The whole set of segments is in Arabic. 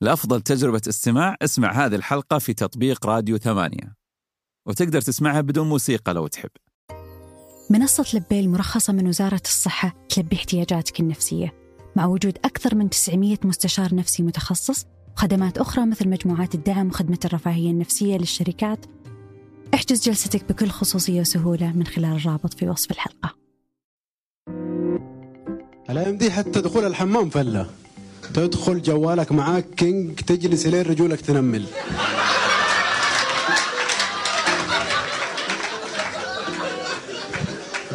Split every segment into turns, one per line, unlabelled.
لأفضل تجربة استماع اسمع هذه الحلقة في تطبيق راديو ثمانية. وتقدر تسمعها بدون موسيقى لو تحب.
منصة لبي المرخصة من وزارة الصحة تلبي احتياجاتك النفسية. مع وجود أكثر من 900 مستشار نفسي متخصص وخدمات أخرى مثل مجموعات الدعم وخدمة الرفاهية النفسية للشركات احجز جلستك بكل خصوصية وسهولة من خلال الرابط في وصف الحلقة.
الأيام دي حتى دخول الحمام فله تدخل جوالك معاك كينج تجلس لين رجولك تنمل.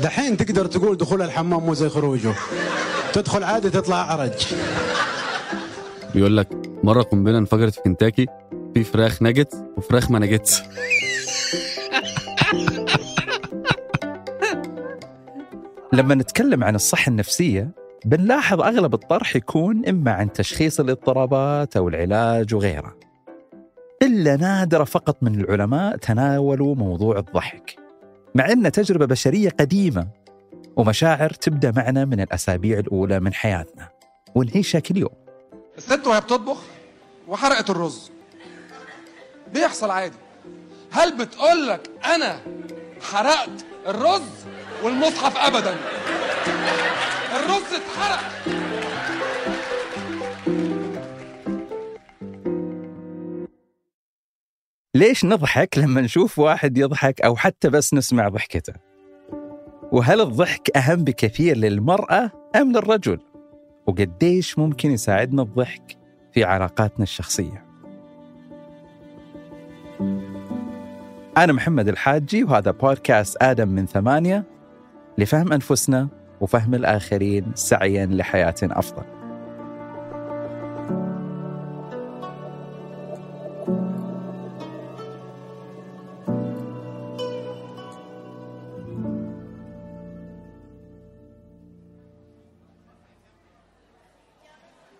دحين تقدر تقول دخول الحمام مو زي خروجه. تدخل عادي تطلع عرج
بيقول لك مرة قنبلة انفجرت في كنتاكي في فراخ ناجتس وفراخ ما ناجتس.
لما نتكلم عن الصحة النفسية بنلاحظ أغلب الطرح يكون إما عن تشخيص الاضطرابات أو العلاج وغيره. إلا نادرة فقط من العلماء تناولوا موضوع الضحك مع أنه تجربة بشرية قديمة ومشاعر تبدأ معنا من الأسابيع الأولى من حياتنا ونعيشها كل يوم.
الست وهي بتطبخ وحرقت الرز. بيحصل عادي. هل بتقول لك أنا حرقت الرز والمصحف ابدا؟ الرز اتحرق.
ليش نضحك لما نشوف واحد يضحك أو حتى بس نسمع ضحكته؟ وهل الضحك أهم بكثير للمرأة أم للرجل؟ وقديش ممكن يساعدنا الضحك في علاقاتنا الشخصية؟ أنا محمد الحاجي وهذا بودكاست آدم من ثمانية لفهم أنفسنا وفهم الآخرين سعيا لحياة أفضل.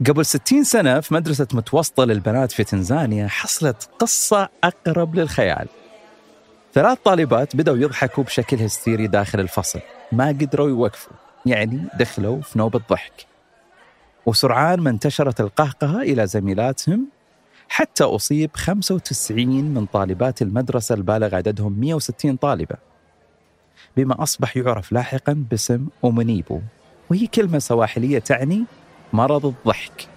قبل 60 سنة في مدرسة متوسطة للبنات في تنزانيا حصلت قصة أقرب للخيال. ثلاث طالبات بدأوا يضحكوا بشكل هستيري داخل الفصل. ما قدروا يوقفوا. يعني دخلوا في نوبة ضحك وسرعان ما انتشرت القهقهة إلى زميلاتهم حتى أصيب 95 من طالبات المدرسة البالغ عددهم 160 طالبة. بما أصبح يعرف لاحقا باسم أومنيبو وهي كلمة سواحلية تعني مرض الضحك.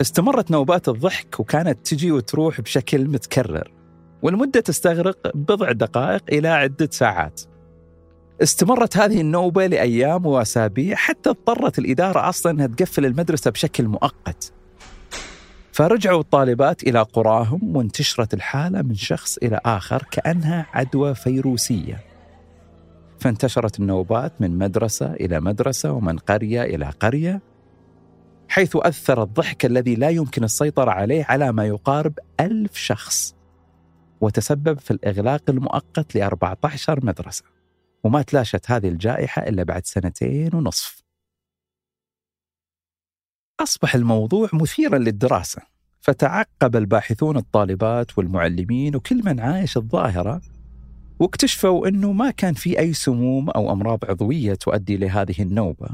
استمرت نوبات الضحك وكانت تجي وتروح بشكل متكرر. والمدة تستغرق بضع دقائق إلى عدة ساعات. استمرت هذه النوبة لأيام وأسابيع حتى اضطرت الإدارة أصلا أنها تقفل المدرسة بشكل مؤقت. فرجعوا الطالبات إلى قراهم وانتشرت الحالة من شخص إلى آخر كأنها عدوى فيروسية. فانتشرت النوبات من مدرسة إلى مدرسة ومن قرية إلى قرية حيث أثر الضحك الذي لا يمكن السيطرة عليه على ما يقارب ألف شخص. وتسبب في الإغلاق المؤقت ل 14 مدرسة. وما تلاشت هذه الجائحة إلا بعد سنتين ونصف. أصبح الموضوع مثيرا للدراسة. فتعقب الباحثون الطالبات والمعلمين وكل من عايش الظاهرة واكتشفوا أنه ما كان في أي سموم أو أمراض عضوية تؤدي لهذه النوبة.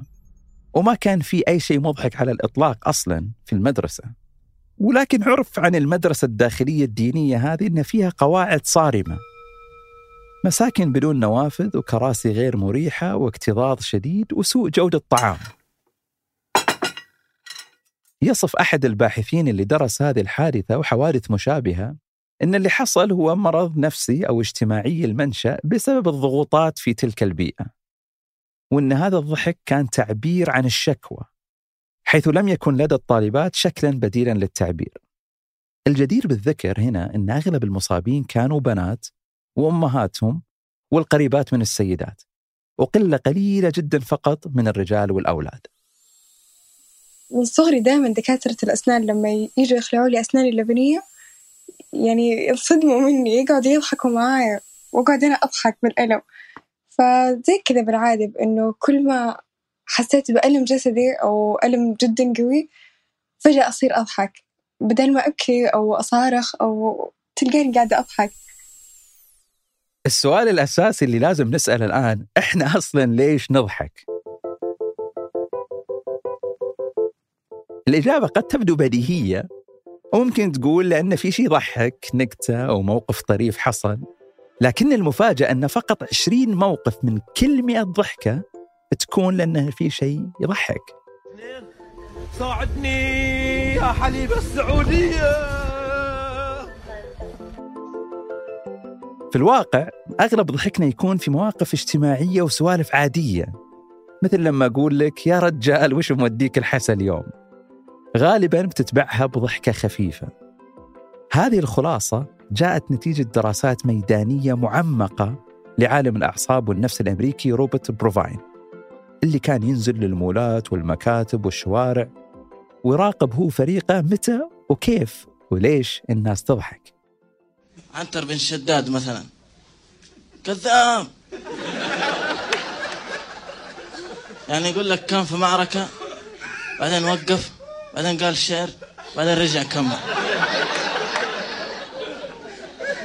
وما كان في أي شيء مضحك على الإطلاق أصلا في المدرسة. ولكن عرف عن المدرسة الداخلية الدينية هذه أن فيها قواعد صارمة. مساكن بدون نوافذ وكراسي غير مريحة واكتظاظ شديد وسوء جودة طعام يصف أحد الباحثين اللي درس هذه الحادثة وحوادث مشابهة أن اللي حصل هو مرض نفسي أو اجتماعي المنشأ بسبب الضغوطات في تلك البيئة وأن هذا الضحك كان تعبير عن الشكوى. حيث لم يكن لدى الطالبات شكلا بديلا للتعبير. الجدير بالذكر هنا أن أغلب المصابين كانوا بنات وأمهاتهم والقريبات من السيدات وقلة قليلة جدا فقط من الرجال والأولاد.
من صغري دائما دكاترة الأسنان لما يجوا يخلعوا لي أسناني اللبنية يعني ينصدموا مني يقعدوا يضحكوا معايا وأقعد أنا أضحك بالألم. فزي كذا بالعادة بإنه كل ما حسيت بألم جسدي أو ألم جدا قوي فجأة أصير أضحك بدل ما أبكي أو أصارخ أو تلقاني قاعدة أضحك
السؤال الأساسي اللي لازم نسأل الآن إحنا أصلا ليش نضحك؟ الإجابة قد تبدو بديهية وممكن تقول لأن في شيء يضحك نكتة أو موقف طريف حصل لكن المفاجأة أن فقط 20 موقف من كل 100 ضحكة تكون لأنه في شيء يضحك.
ساعدني يا حليب السعودية.
في الواقع أغلب ضحكنا يكون في مواقف اجتماعية وسوالف عادية. مثل لما أقول لك يا رجال وش موديك الحسا اليوم؟ غالبا بتتبعها بضحكة خفيفة. هذه الخلاصة جاءت نتيجة دراسات ميدانية معمقة لعالم الأعصاب والنفس الأمريكي روبرت بروفاين. اللي كان ينزل للمولات والمكاتب والشوارع ويراقب هو فريقه متى وكيف وليش الناس تضحك.
عنتر بن شداد مثلا. كذاب. يعني يقول لك كان في معركة بعدين وقف بعدين قال شعر بعدين رجع كمل.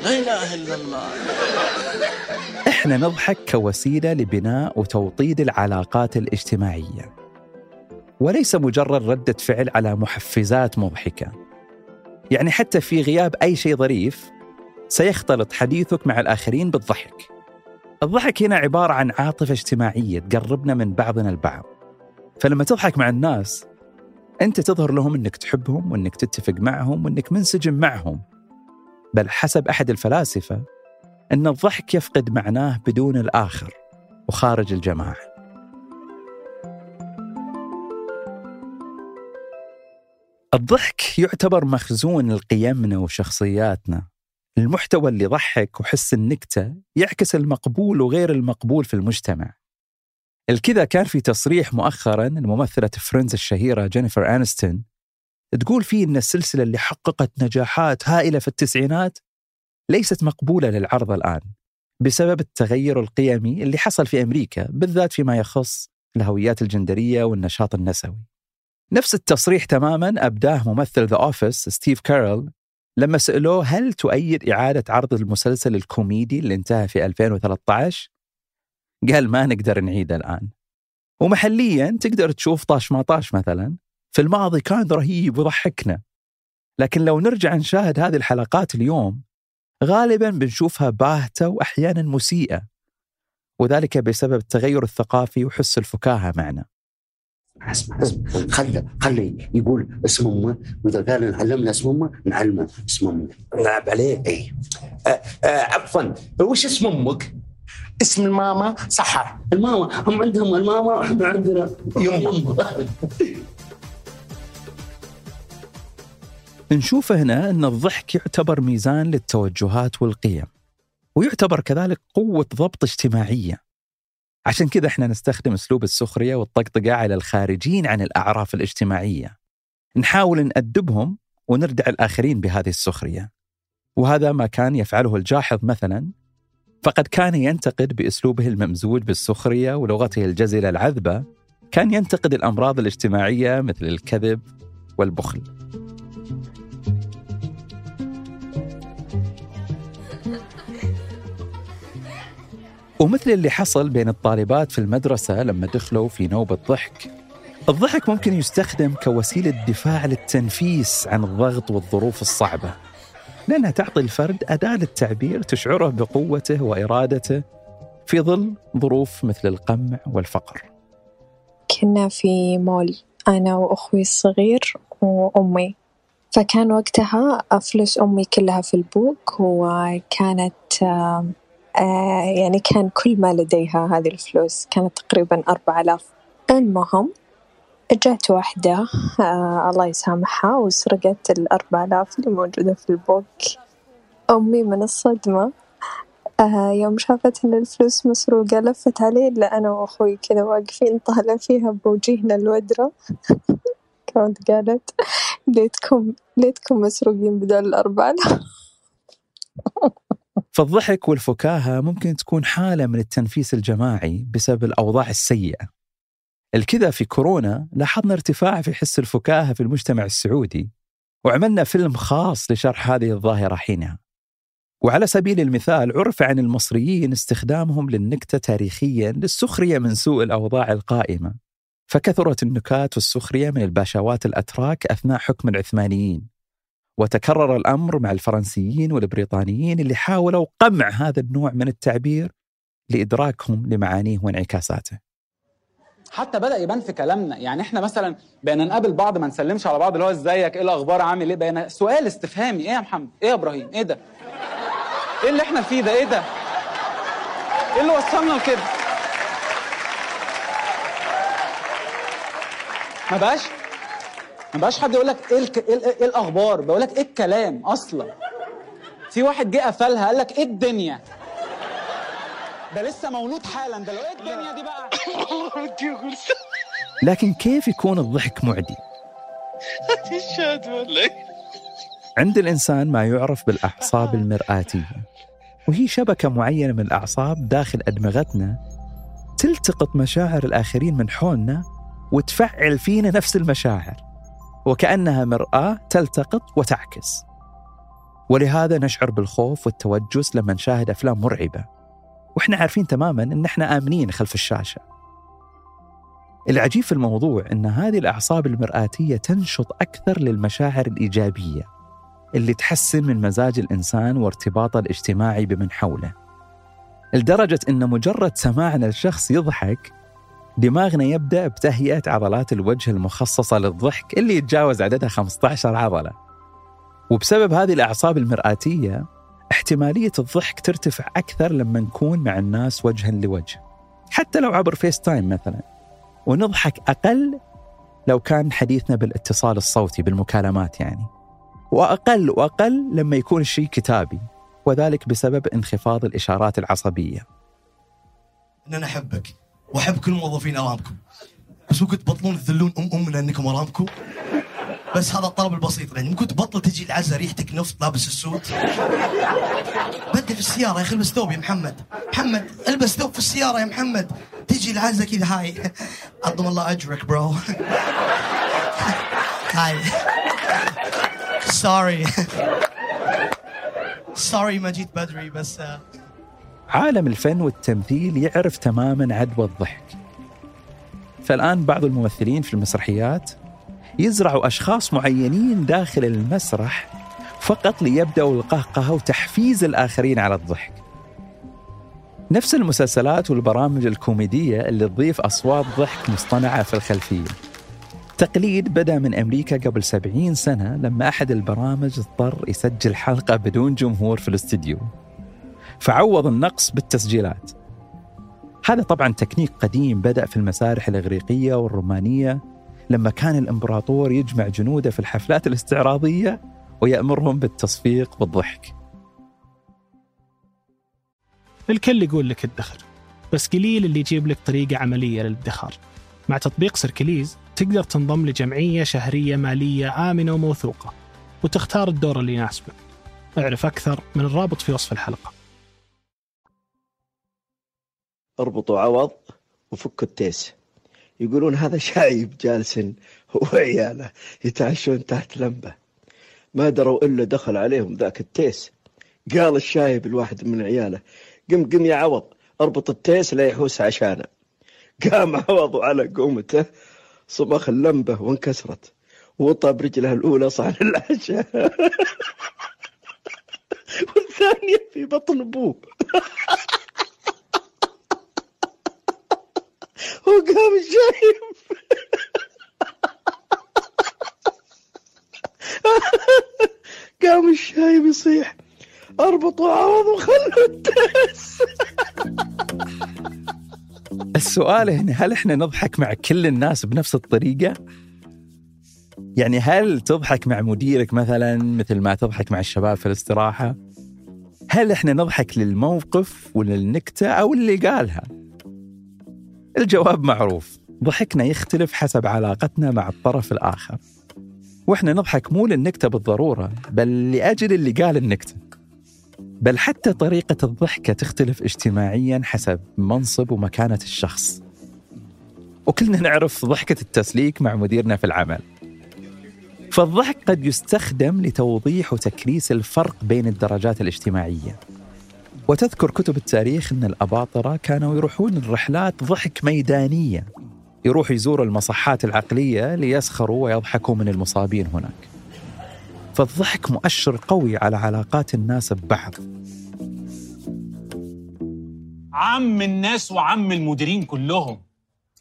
لا إله إلا الله.
إحنا نضحك كوسيلة لبناء وتوطيد العلاقات الاجتماعية. وليس مجرد ردة فعل على محفزات مضحكة. يعني حتى في غياب أي شيء ظريف سيختلط حديثك مع الآخرين بالضحك. الضحك هنا عبارة عن عاطفة اجتماعية تقربنا من بعضنا البعض. فلما تضحك مع الناس أنت تظهر لهم إنك تحبهم وإنك تتفق معهم وإنك منسجم معهم. بل حسب أحد الفلاسفة أن الضحك يفقد معناه بدون الآخر وخارج الجماعة. الضحك يعتبر مخزون لقيمنا وشخصياتنا. المحتوى اللي يضحك وحس النكتة يعكس المقبول وغير المقبول في المجتمع. الكذا كان في تصريح مؤخرا الممثله Friends الشهيرة جينيفر انستون تقول فيه إن السلسلة اللي حققت نجاحات هائلة في التسعينات ليست مقبولة للعرض الآن بسبب التغير القيمي اللي حصل في أمريكا بالذات فيما يخص الهويات الجندرية والنشاط النسوي. نفس التصريح تماما أبداه ممثل The Office ستيف كارل لما سألوه هل تؤيد إعادة عرض المسلسل الكوميدي اللي انتهى في 2013 قال ما نقدر نعيده الآن. ومحليا تقدر تشوف طاش ما طاش مثلا في الماضي كان رهيب وضحكنا لكن لو نرجع نشاهد هذه الحلقات اليوم غالبا بنشوفها باهتة واحيانا مسيئة وذلك بسبب التغير الثقافي وحس الفكاهة معنا.
اسمع اسمع خلي خلي يقول اسم أمه وإذا قال نعلمنا اسم أمه نعلمه اسم أمه. نلعب عليه اي آه آه عفوا. وش اسم أمك؟ اسم الماما صح الماما هم عندهم الماما وإحنا عندنا. يمه
نشوف هنا أن الضحك يعتبر ميزان للتوجهات والقيم ويعتبر كذلك قوة ضبط اجتماعية عشان كذا إحنا نستخدم أسلوب السخرية والطقطقة على الخارجين عن الأعراف الاجتماعية. نحاول نأدبهم ونردع الآخرين بهذه السخرية. وهذا ما كان يفعله الجاحظ مثلا فقد كان ينتقد بأسلوبه الممزوج بالسخرية ولغته الجزلة العذبة كان ينتقد الأمراض الاجتماعية مثل الكذب والبخل. ومثل اللي حصل بين الطالبات في المدرسة لما دخلوا في نوبة ضحك الضحك ممكن يستخدم كوسيلة دفاع للتنفيس عن الضغط والظروف الصعبة لأنها تعطي الفرد أداة للتعبير تشعره بقوته وإرادته في ظل ظروف مثل القمع والفقر.
كنا في مول أنا وأخوي الصغير وأمي. فكان وقتها فلوس أمي كلها في البوك وكانت يعني كان كل ما لديها هذه الفلوس كانت تقريبا أربع آلاف. المهم جات واحدة آه الله يسامحها وسرقت الأربع آلاف اللي موجودة في البوك أمي من الصدمة آه يوم شافت إن الفلوس مسروقة لفت علي إلا أنا وأخوي كذا واقفين طالع فيها بوجيهنا الودرة. كانت قالت ليتكم ليتكم مسروقين بدل الأربع آلاف.
فالضحك والفكاهة ممكن تكون حالة من التنفيس الجماعي بسبب الأوضاع السيئة. الكذا في كورونا لاحظنا ارتفاع في حس الفكاهة في المجتمع السعودي وعملنا فيلم خاص لشرح هذه الظاهرة حينها. وعلى سبيل المثال عرف عن المصريين استخدامهم للنكتة تاريخيا للسخرية من سوء الأوضاع القائمة فكثرت النكات والسخرية من الباشوات الأتراك أثناء حكم العثمانيين. وتكرر الأمر مع الفرنسيين والبريطانيين اللي حاولوا قمع هذا النوع من التعبير لإدراكهم لمعانيه وانعكاساته.
حتى بدأ يبان في كلامنا يعني إحنا مثلا بقينا نقابل بعض ما نسلمش على بعض اللي هو إزيك؟ إيه الأخبار؟ عامل إيه؟ بقينا سؤال استفهامي. إيه يا محمد؟ إيه يا إبراهيم؟ إيه ده؟ إيه اللي إحنا فيه ده؟ إيه ده؟ إيه اللي وصلنا لكده؟ ما بقاش ما بقاش حد يقول لك إيه الك... إيه, إيه الأخبار؟ بقول لك إيه الكلام؟ أصلا. في واحد جه قفلها قال لك إيه الدنيا؟ ده لسه مولود حالا ده لو إيه الدنيا دي بقى؟
لكن كيف يكون الضحك معدي؟ عند الإنسان ما يعرف بالأعصاب المرآتية وهي شبكة معينة من الأعصاب داخل أدمغتنا تلتقط مشاعر الآخرين من حولنا وتفعل فينا نفس المشاعر. وكأنها مرآة تلتقط وتعكس. ولهذا نشعر بالخوف والتوجس لما نشاهد أفلام مرعبة. وإحنا عارفين تماما أن إحنا آمنين خلف الشاشة. العجيب في الموضوع أن هذه الأعصاب المرآتية تنشط أكثر للمشاعر الإيجابية اللي تحسن من مزاج الإنسان وارتباطه الاجتماعي بمن حوله. لدرجة أن مجرد سماعنا لشخص يضحك دماغنا يبدأ بتهيئة عضلات الوجه المخصصة للضحك اللي يتجاوز عددها 15 عضلة. وبسبب هذه الأعصاب المرآتية احتمالية الضحك ترتفع أكثر لما نكون مع الناس وجها لوجه. حتى لو عبر FaceTime مثلا. ونضحك أقل لو كان حديثنا بالاتصال الصوتي بالمكالمات يعني. وأقل وأقل لما يكون الشيء كتابي. وذلك بسبب انخفاض الإشارات العصبية.
ان أنا احبك وأحب كل موظفين ارامكو بس ممكن تبطلون تذلون أم أمنا إنكم ارامكو بس هذا الطلب البسيط يعني ممكن تبطل تجي العزة ريحتك نفط لابس السود بدي في السيارة يا أخي البس ثوب يا محمد. محمد البس ثوب في السيارة يا محمد. تجي العزة كذا هاي. عظم الله أجرك bro هاي. sorry سوري ما جيت بدري بس
عالم الفن والتمثيل يعرف تماما عدوى الضحك. فالآن بعض الممثلين في المسرحيات يزرعوا أشخاص معينين داخل المسرح فقط ليبدأوا القهقهة وتحفيز الآخرين على الضحك. نفس المسلسلات والبرامج الكوميدية اللي تضيف أصوات ضحك مصطنعة في الخلفية. تقليد بدأ من أمريكا قبل سبعين سنة لما أحد البرامج اضطر يسجل حلقة بدون جمهور في الاستديو. فعوض النقص بالتسجيلات. هذا طبعا تكنيك قديم بدأ في المسارح الإغريقية والرومانية. لما كان الإمبراطور يجمع جنوده في الحفلات الاستعراضية ويأمرهم بالتصفيق بالضحك.
الكل يقول لك ادخر بس قليل اللي يجيب لك طريقة عملية للادخار. مع تطبيق Circlys تقدر تنضم لجمعية شهرية مالية آمنة وموثوقة وتختار الدور اللي يناسبك. اعرف أكثر من الرابط في وصف الحلقة.
اربطوا عوض وفكوا التيس. يقولون هذا شايب جالس هو وعياله يتعشون تحت لمبة. ما دروا إلا دخل عليهم ذاك التيس. قال الشايب الواحد من عياله قم قم يا عوض اربط التيس لا يحوس عشانه. قام عوض على قومته صمخ اللمبة وانكسرت. وطى برجله الأولى صحن العشاء. والثانية في بطن أبوه. وقام الشايب قام الشايب يصيح أربطوا عوض وخلوا التاس
السؤال هنا هل إحنا نضحك مع كل الناس بنفس الطريقة؟ يعني هل تضحك مع مديرك مثلا مثل ما تضحك مع الشباب في الاستراحة؟ هل إحنا نضحك للموقف وللنكتة أو اللي قالها؟ الجواب معروف. ضحكنا يختلف حسب علاقتنا مع الطرف الآخر. وإحنا نضحك مو للنكتة بالضرورة بل لأجل اللي قال النكتة. بل حتى طريقة الضحكة تختلف اجتماعيا حسب منصب ومكانة الشخص. وكلنا نعرف ضحكة التسليك مع مديرنا في العمل. فالضحك قد يستخدم لتوضيح وتكريس الفرق بين الدرجات الاجتماعية. وتذكر كتب التاريخ أن الأباطرة كانوا يروحون الرحلات ضحك ميدانية. يروحوا يزوروا المصحات العقلية ليسخروا ويضحكوا من المصابين هناك. فالضحك مؤشر قوي على علاقات الناس ببعض.
عم الناس وعم المديرين كلهم.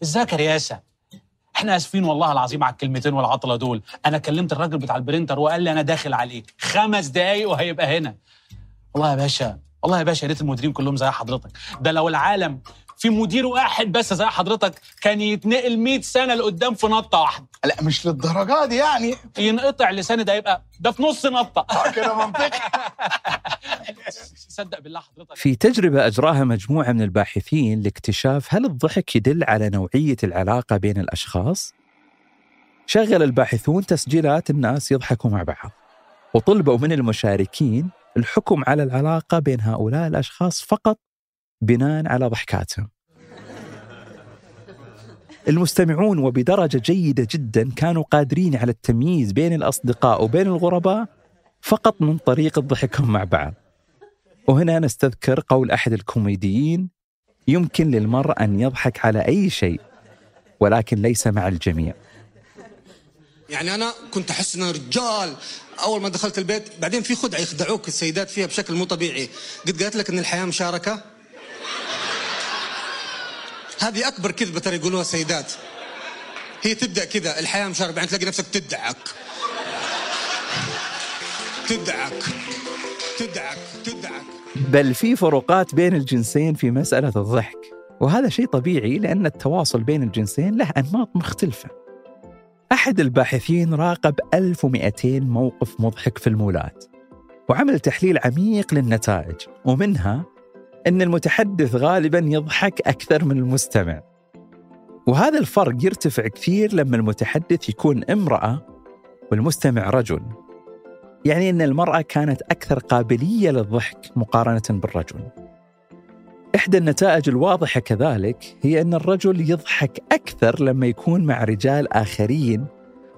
ازيك يا رياسة؟ إحنا آسفين والله العظيم على الكلمتين والعطلة دول. أنا كلمت الراجل بتاع ال printer وقال لي أنا داخل عليك خمس دقايق وهيبقى هنا. والله يا باشا والله يا باشا يا ريت المديرين كلهم زي حضرتك. ده لو العالم في مدير واحد بس زي حضرتك كان يتنقل 100 سنة لقدام في نطة واحدة.
لا مش للدرجة دي يعني.
ينقطع لساني ده يبقى ده في نص نطة.
آه كده منطقي.
صدق بالله حضرتك.
في تجربة أجراها مجموعة من الباحثين لاكتشاف هل الضحك يدل على نوعية العلاقة بين الأشخاص؟ شغل الباحثون تسجيلات الناس يضحكوا مع بعض وطلبوا من المشاركين الحكم على العلاقة بين هؤلاء الأشخاص فقط بناء على ضحكاتهم. المستمعون وبدرجة جيدة جدا كانوا قادرين على التمييز بين الأصدقاء وبين الغرباء فقط من طريقة ضحكهم مع بعض. وهنا نستذكر قول أحد الكوميديين يمكن للمرء أن يضحك على أي شيء ولكن ليس مع الجميع.
يعني أنا كنت أحس ان رجال. أول ما دخلت البيت بعدين في خدعة يخدعوك السيدات فيها بشكل مو طبيعي. قد قالت لك إن الحياة مشاركة؟ هذه أكبر كذبة ترى يقولوها السيدات. هي تبدأ كذا الحياة مشاركة بعدين تلاقي نفسك تدعك. تدعك. تدعك. تدعك.
بل في فروقات بين الجنسين في مسألة الضحك. وهذا شيء طبيعي لأن التواصل بين الجنسين له أنماط مختلفة. أحد الباحثين راقب 1200 موقف مضحك في المولات وعمل تحليل عميق للنتائج ومنها أن المتحدث غالبا يضحك أكثر من المستمع. وهذا الفرق يرتفع كثير لما المتحدث يكون امرأة والمستمع رجل. يعني أن المرأة كانت أكثر قابلية للضحك مقارنة بالرجل. إحدى النتائج الواضحة كذلك هي أن الرجل يضحك أكثر لما يكون مع رجال آخرين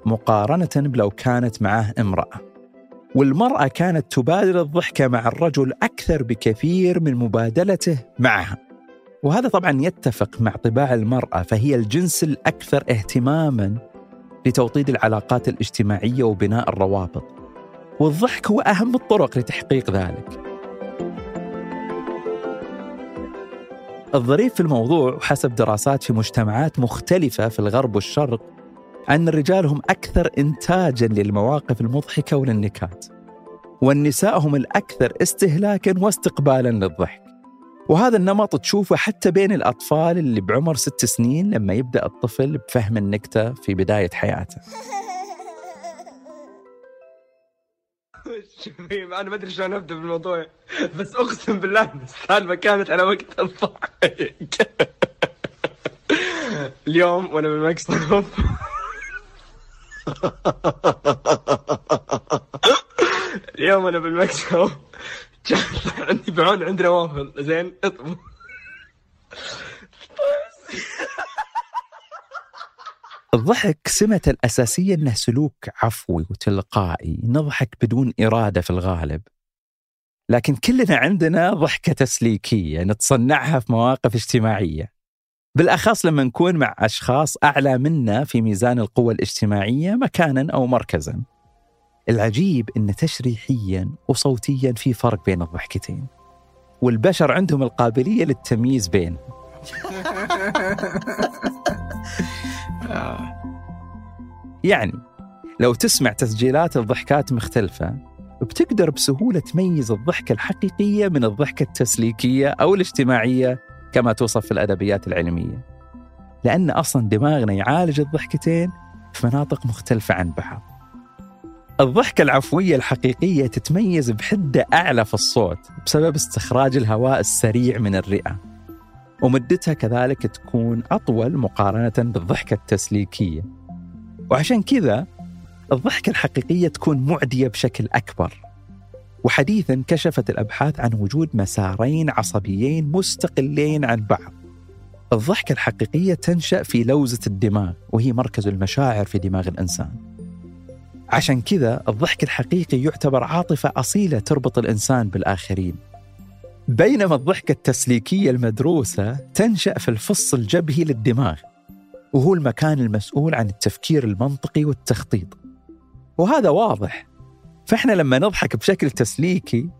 مقارنة بلو كانت معه امرأة. والمرأة كانت تبادل الضحكة مع الرجل أكثر بكثير من مبادلته معها. وهذا طبعا يتفق مع طباع المرأة فهي الجنس الأكثر اهتماما لتوطيد العلاقات الاجتماعية وبناء الروابط. والضحك هو أهم الطرق لتحقيق ذلك. الظريف في الموضوع وحسب دراسات في مجتمعات مختلفة في الغرب والشرق أن الرجال هم أكثر إنتاجا للمواقف المضحكة وللنكات والنساء هم الأكثر استهلاكا واستقبالا للضحك. وهذا النمط تشوفه حتى بين الأطفال اللي بعمر ست سنين لما يبدأ الطفل بفهم النكتة في بداية حياته.
شوفي أنا ما أدري شلون أبدأ بالموضوع بس أقسم بالله السالفه كانت على وقت الضحك. اليوم وأنا بالمكتب اليوم أنا بالمكتب عندي بعون عندنا وافل زين اطبخ
الضحك سمته الأساسية أنه سلوك عفوي وتلقائي نضحك بدون إرادة في الغالب. لكن كلنا عندنا ضحكة تسليكية نتصنعها في مواقف اجتماعية. بالأخص لما نكون مع أشخاص أعلى منا في ميزان القوة الاجتماعية مكانا أو مركزا. العجيب أن تشريحيا وصوتيا في فرق بين الضحكتين. والبشر عندهم القابلية للتمييز بينهم. يعني لو تسمع تسجيلات الضحكات مختلفة بتقدر بسهولة تميز الضحكة الحقيقية من الضحكة التسليكية أو الاجتماعية كما توصف في الأدبيات العلمية. لأن أصلا دماغنا يعالج الضحكتين في مناطق مختلفة عن بعض. الضحكة العفوية الحقيقية تتميز بحدة أعلى في الصوت بسبب استخراج الهواء السريع من الرئة. ومدتها كذلك تكون أطول مقارنة بالضحكة التسليكية. وعشان كذا الضحكة الحقيقية تكون معدية بشكل أكبر. وحديثا كشفت الأبحاث عن وجود مسارين عصبيين مستقلين عن بعض. الضحكة الحقيقية تنشأ في لوزة الدماغ وهي مركز المشاعر في دماغ الإنسان. عشان كذا الضحك الحقيقي يعتبر عاطفة أصيلة تربط الإنسان بالآخرين. بينما الضحكة التسليكية المدروسة تنشأ في الفص الجبهي للدماغ وهو المكان المسؤول عن التفكير المنطقي والتخطيط. وهذا واضح. فإحنا لما نضحك بشكل تسليكي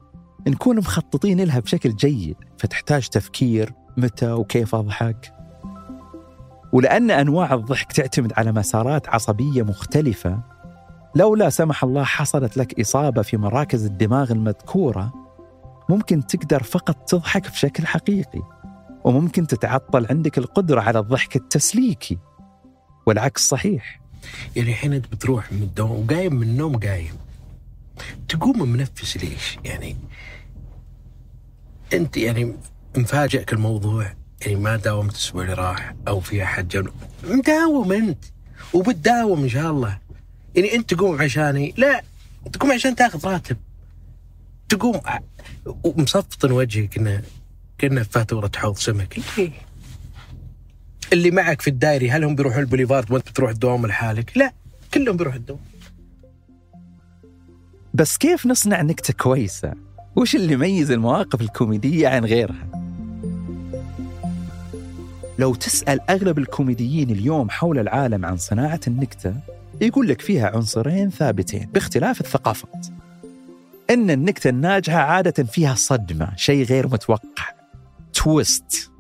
نكون مخططين لها بشكل جيد. فتحتاج تفكير متى وكيف أضحك؟ ولأن أنواع الضحك تعتمد على مسارات عصبية مختلفة لو لا سمح الله حصلت لك إصابة في مراكز الدماغ المذكورة ممكن تقدر فقط تضحك بشكل حقيقي وممكن تتعطل عندك القدرة على الضحك التسليكي. والعكس صحيح.
يعني الحين أنت بتروح من الدوام وقايم من النوم قايم. تقوم منفس ليش؟ يعني أنت يعني مفاجئك الموضوع يعني ما داومت الأسبوع اللي راح أو في أحد جنب مداوم أنت وبتداوم إن شاء الله. يعني أنت تقوم عشاني؟ لا تقوم عشان تاخذ راتب. تقوم ومصفطن وجهك كنا كنا فاتورة حوض سمك ليه؟ اللي معك في الدايري هل هم بيروحوا البوليفارد وأنت بتروح الدوام لحالك؟ لا كلهم بيروحوا الدوام
بس كيف نصنع نكتة كويسة؟ وش اللي يميز المواقف الكوميدية عن غيرها؟ لو تسأل أغلب الكوميديين اليوم حول العالم عن صناعة النكتة يقول لك فيها عنصرين ثابتين باختلاف الثقافات إن النكتة الناجحة عادة فيها صدمة شيء غير متوقع. تويست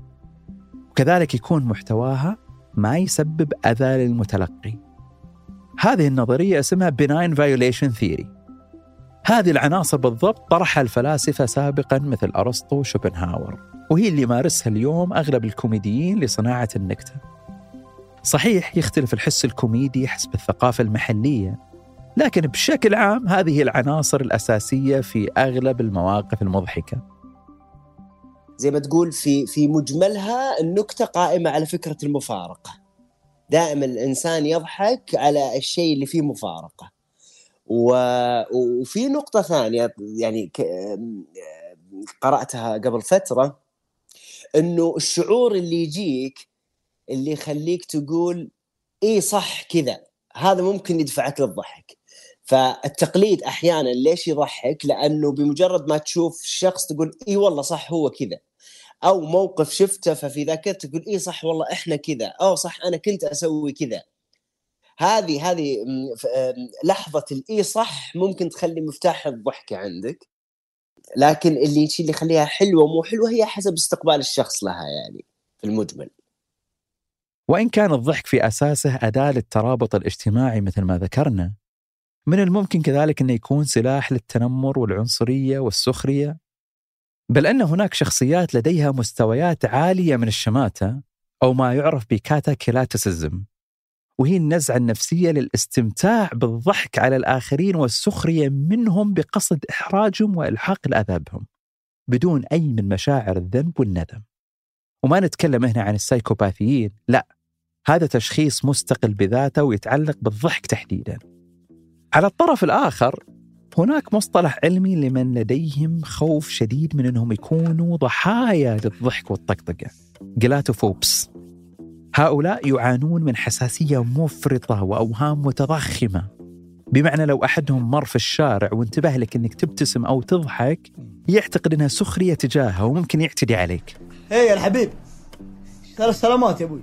وكذلك يكون محتواها ما يسبب أذى للمتلقي. هذه النظرية اسمها Benign Violation Theory. هذه العناصر بالضبط طرحها الفلاسفة سابقا مثل أرسطو وشوبنهاور وهي اللي يمارسها اليوم أغلب الكوميديين لصناعة النكتة. صحيح يختلف الحس الكوميدي حسب الثقافة المحلية لكن بشكل عام هذه العناصر الأساسية في أغلب المواقف المضحكة.
زي ما تقول في في مجملها النكتة قائمة على فكرة المفارقة. دائما الإنسان يضحك على الشيء اللي فيه مفارقة. و... وفي نقطة ثانية يعني ك... قرأتها قبل فترة إنه الشعور اللي يجيك اللي يخليك تقول اي صح كذا هذا ممكن يدفعك للضحك. فالتقليد أحيانا ليش يضحك؟ لأنه بمجرد ما تشوف الشخص تقول إي والله صح هو كذا. أو موقف شفته ففي ذاكرتك تقول إي صح والله إحنا كذا. أو صح أنا كنت أسوي كذا. هذه هذه لحظة الاي صح ممكن تخلي مفتاح الضحكة عندك. لكن اللي اللي يخليها حلوة مو حلوة هي حسب استقبال الشخص لها يعني في المجمل.
وإن كان الضحك في أساسه أداة للترابط الاجتماعي مثل ما ذكرنا. من الممكن كذلك أنه يكون سلاح للتنمر والعنصرية والسخرية؟ بل أن هناك شخصيات لديها مستويات عالية من الشماتة أو ما يعرف بكاتاكيلاتسزم وهي النزعة النفسية للاستمتاع بالضحك على الآخرين والسخرية منهم بقصد إحراجهم وإلحاق الأذى بهم بدون أي من مشاعر الذنب والندم. وما نتكلم هنا عن السايكوباثيين لا. هذا تشخيص مستقل بذاته ويتعلق بالضحك تحديدا. على الطرف الآخر هناك مصطلح علمي لمن لديهم خوف شديد من أنهم يكونوا ضحايا للضحك والطقطقة. جلاتوفوبس. هؤلاء يعانون من حساسية مفرطة وأوهام متضخمة. بمعنى لو أحدهم مر في الشارع وانتبه لك أنك تبتسم أو تضحك يعتقد أنها سخرية تجاهه وممكن يعتدي عليك.
هي الحبيب ثلاث سلامات يا أبوي.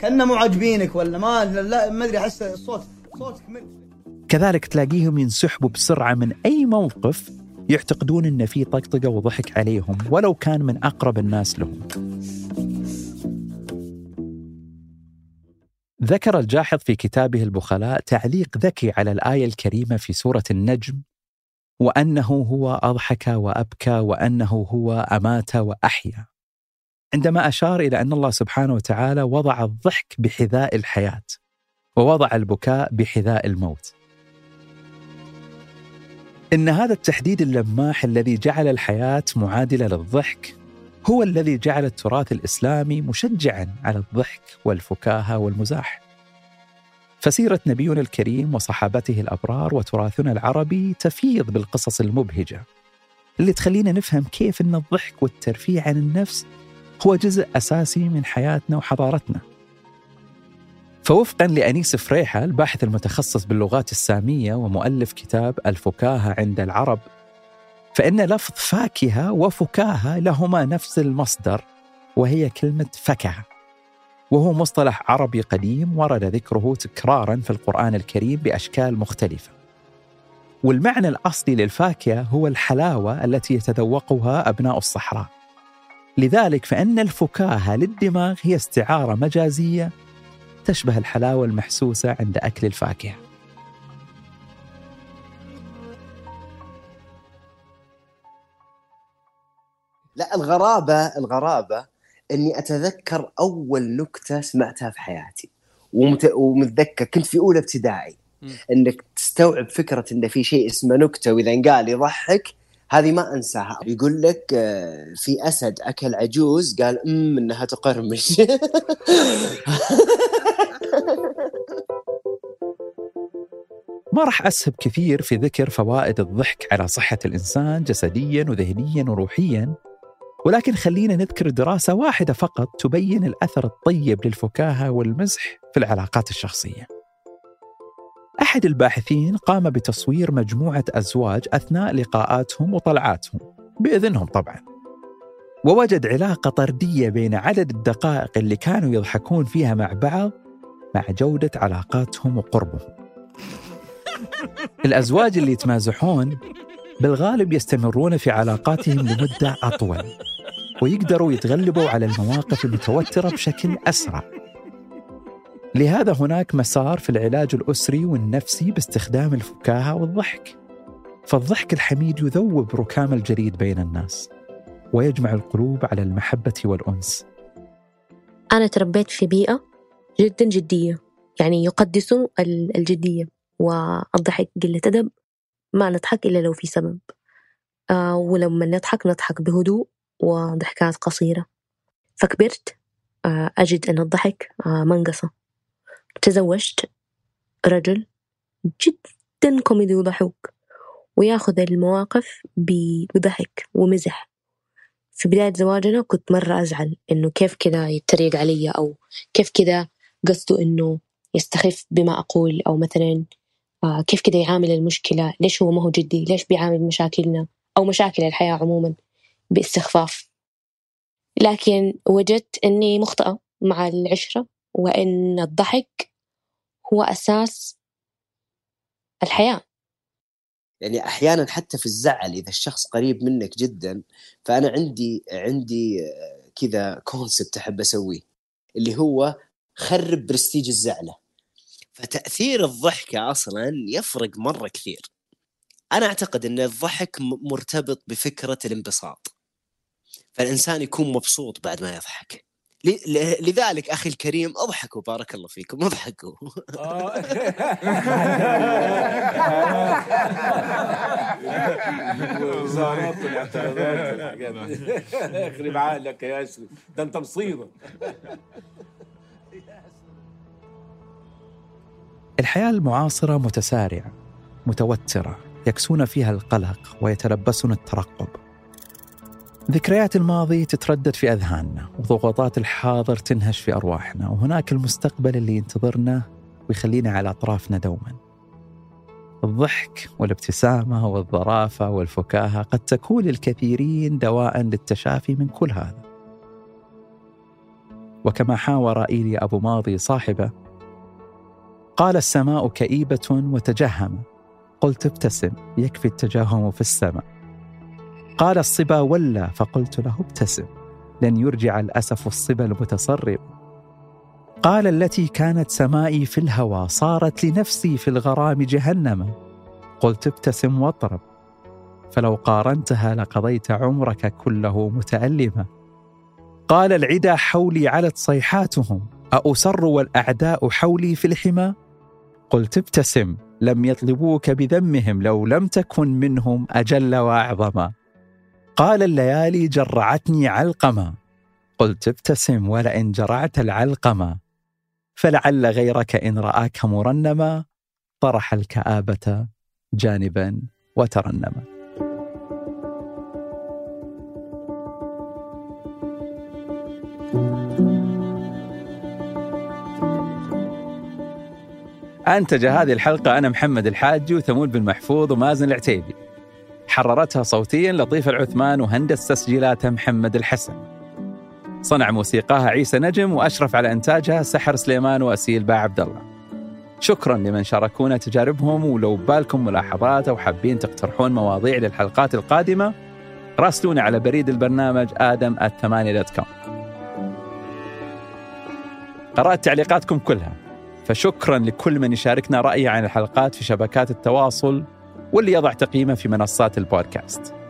كأنه مو عاجبينك ولا ما لا ما أدري أحس الصوت صوتك من
كذلك تلاقيهم ينسحبوا بسرعة من أي موقف يعتقدون أن في طقطقة وضحك عليهم ولو كان من أقرب الناس لهم. ذكر الجاحظ في كتابه البخلاء تعليق ذكي على الآية الكريمة في سورة النجم وأنه هو أضحك وأبكى وأنه هو أمات وأحيا. عندما أشار إلى أن الله سبحانه وتعالى وضع الضحك بحذاء الحياة ووضع البكاء بحذاء الموت. إن هذا التحديد اللماح الذي جعل الحياة معادلة للضحك هو الذي جعل التراث الإسلامي مشجعا على الضحك والفكاهة والمزاح. فسيرة نبينا الكريم وصحابته الأبرار وتراثنا العربي تفيض بالقصص المبهجة. اللي تخلينا نفهم كيف أن الضحك والترفيه عن النفس هو جزء أساسي من حياتنا وحضارتنا. فوفقا لأنيس فريحة الباحث المتخصص باللغات السامية ومؤلف كتاب الفكاهة عند العرب فإن لفظ فاكهة وفكاهة لهما نفس المصدر وهي كلمة فكهة. وهو مصطلح عربي قديم ورد ذكره تكرارا في القرآن الكريم بأشكال مختلفة. والمعنى الأصلي للفاكهة هو الحلاوة التي يتذوقها أبناء الصحراء. لذلك فإن الفكاهة للدماغ هي استعارة مجازية تشبه الحلاوة المحسوسة عند أكل الفاكهة.
لا الغرابة الغرابة إني أتذكر أول نكتة سمعتها في حياتي. ومت... ومتذكر كنت في أولى ابتدائي. إنك تستوعب فكرة إن في شيء اسمه نكتة وإذا انقال يضحك هذه ما أنساها. يقول لك آه، في أسد أكل عجوز قال ام إنها تقرمش.
ما راح أسهب كثير في ذكر فوائد الضحك على صحة الإنسان جسديا وذهنيا وروحيا ولكن خلينا نذكر دراسة واحدة فقط تبين الأثر الطيب للفكاهة والمزح في العلاقات الشخصية. أحد الباحثين قام بتصوير مجموعة أزواج أثناء لقاءاتهم وطلعاتهم بإذنهم طبعا. ووجد علاقة طردية بين عدد الدقائق اللي كانوا يضحكون فيها مع بعض مع جودة علاقاتهم وقربهم. الأزواج اللي يتمازحون بالغالب يستمرون في علاقاتهم لمدة أطول ويقدروا يتغلبوا على المواقف المتوترة بشكل أسرع. لهذا هناك مسار في العلاج الأسري والنفسي باستخدام الفكاهة والضحك. فالضحك الحميد يذوب ركام الجليد بين الناس ويجمع القلوب على المحبة والأنس.
أنا تربيت في بيئة جدا جدية يعني يقدسوا ال- الجدية والضحك قلة أدب ما نضحك إلا لو في سبب. آه ولما نضحك نضحك بهدوء وضحكات قصيرة. فكبرت آه أجد أن الضحك آه منقصة. تزوجت رجل جدا كوميدي وضحوك وياخذ المواقف بضحك ومزح. في بداية زواجنا كنت مرة أزعل إنه كيف كذا يتريق علي أو كيف كذا قصده إنه يستخف بما أقول أو مثلا آه كيف كذا يعامل المشكلة ليش هو ما هو جدي؟ ليش بيعامل مشاكلنا؟ أو مشاكل الحياة عموما باستخفاف. لكن وجدت أني مخطئة مع العشرة وأن الضحك هو أساس الحياة.
يعني أحيانا حتى في الزعل إذا الشخص قريب منك جدا فأنا عندي عندي كذا concept أحب أسويه اللي هو خرب برستيج الزعلة. فتأثير الضحكه أصلا يفرق مرة كثير. أنا أعتقد إن الضحك مرتبط بفكرة الانبساط. فالإنسان يكون مبسوط بعد ما يضحك. لذلك أخي الكريم اضحكوا بارك الله فيكم اضحكوا
وزارات. يخرب عقلك يا ياسر ده انت مصيبه
الحياة المعاصرة متسارعة متوترة يكسون فيها القلق ويتلبسون الترقب ذكريات الماضي تتردد في أذهاننا وضغوطات الحاضر تنهش في أرواحنا وهناك المستقبل اللي ينتظرنا ويخلينا على أطرافنا دوما. الضحك والابتسامة والظرافة والفكاهة قد تكون للكثيرين دواء للتشافي من كل هذا. وكما حاور إيلي أبو ماضي صاحبه قال السماء كئيبة وتجهم قلت ابتسم يكفي التجهم في السماء. قال الصبا ولى فقلت له ابتسم لن يرجع الأسف الصبا المتسرب قال التي كانت سمائي في الهوى صارت لنفسي في الغرام جهنم. قلت ابتسم واطرب فلو قارنتها لقضيت عمرك كله متألما. قال العدا حولي علت صيحاتهم أأسر والأعداء حولي في الحمى؟ قلت ابتسم لم يطلبوك بذمهم لو لم تكن منهم أجل وأعظما. قال الليالي جرعتني علقما قلت ابتسم ولئن جرعت العلقما فلعل غيرك إن رآك مرنما. طرح الكآبة جانبا وترنما. أنتج هذه الحلقة أنا محمد الحاجي وثمود بن محفوظ ومازن العتيبي. حررتها صوتيا لطيف العثمان وهندس تسجيلاتها محمد الحسن. صنع موسيقاها عيسى نجم وأشرف على إنتاجها سحر سليمان وأسيل باع عبد الله. شكرا لمن شاركونا تجاربهم ولو بالكم ملاحظات أو حابين تقترحون مواضيع للحلقات القادمة راسلونا على بريد البرنامج آدم الثمانية دوت كوم قرأت تعليقاتكم كلها فشكرا لكل من يشاركنا رأيه عن الحلقات في شبكات التواصل واللي يضع تقييمه في منصات البودكاست.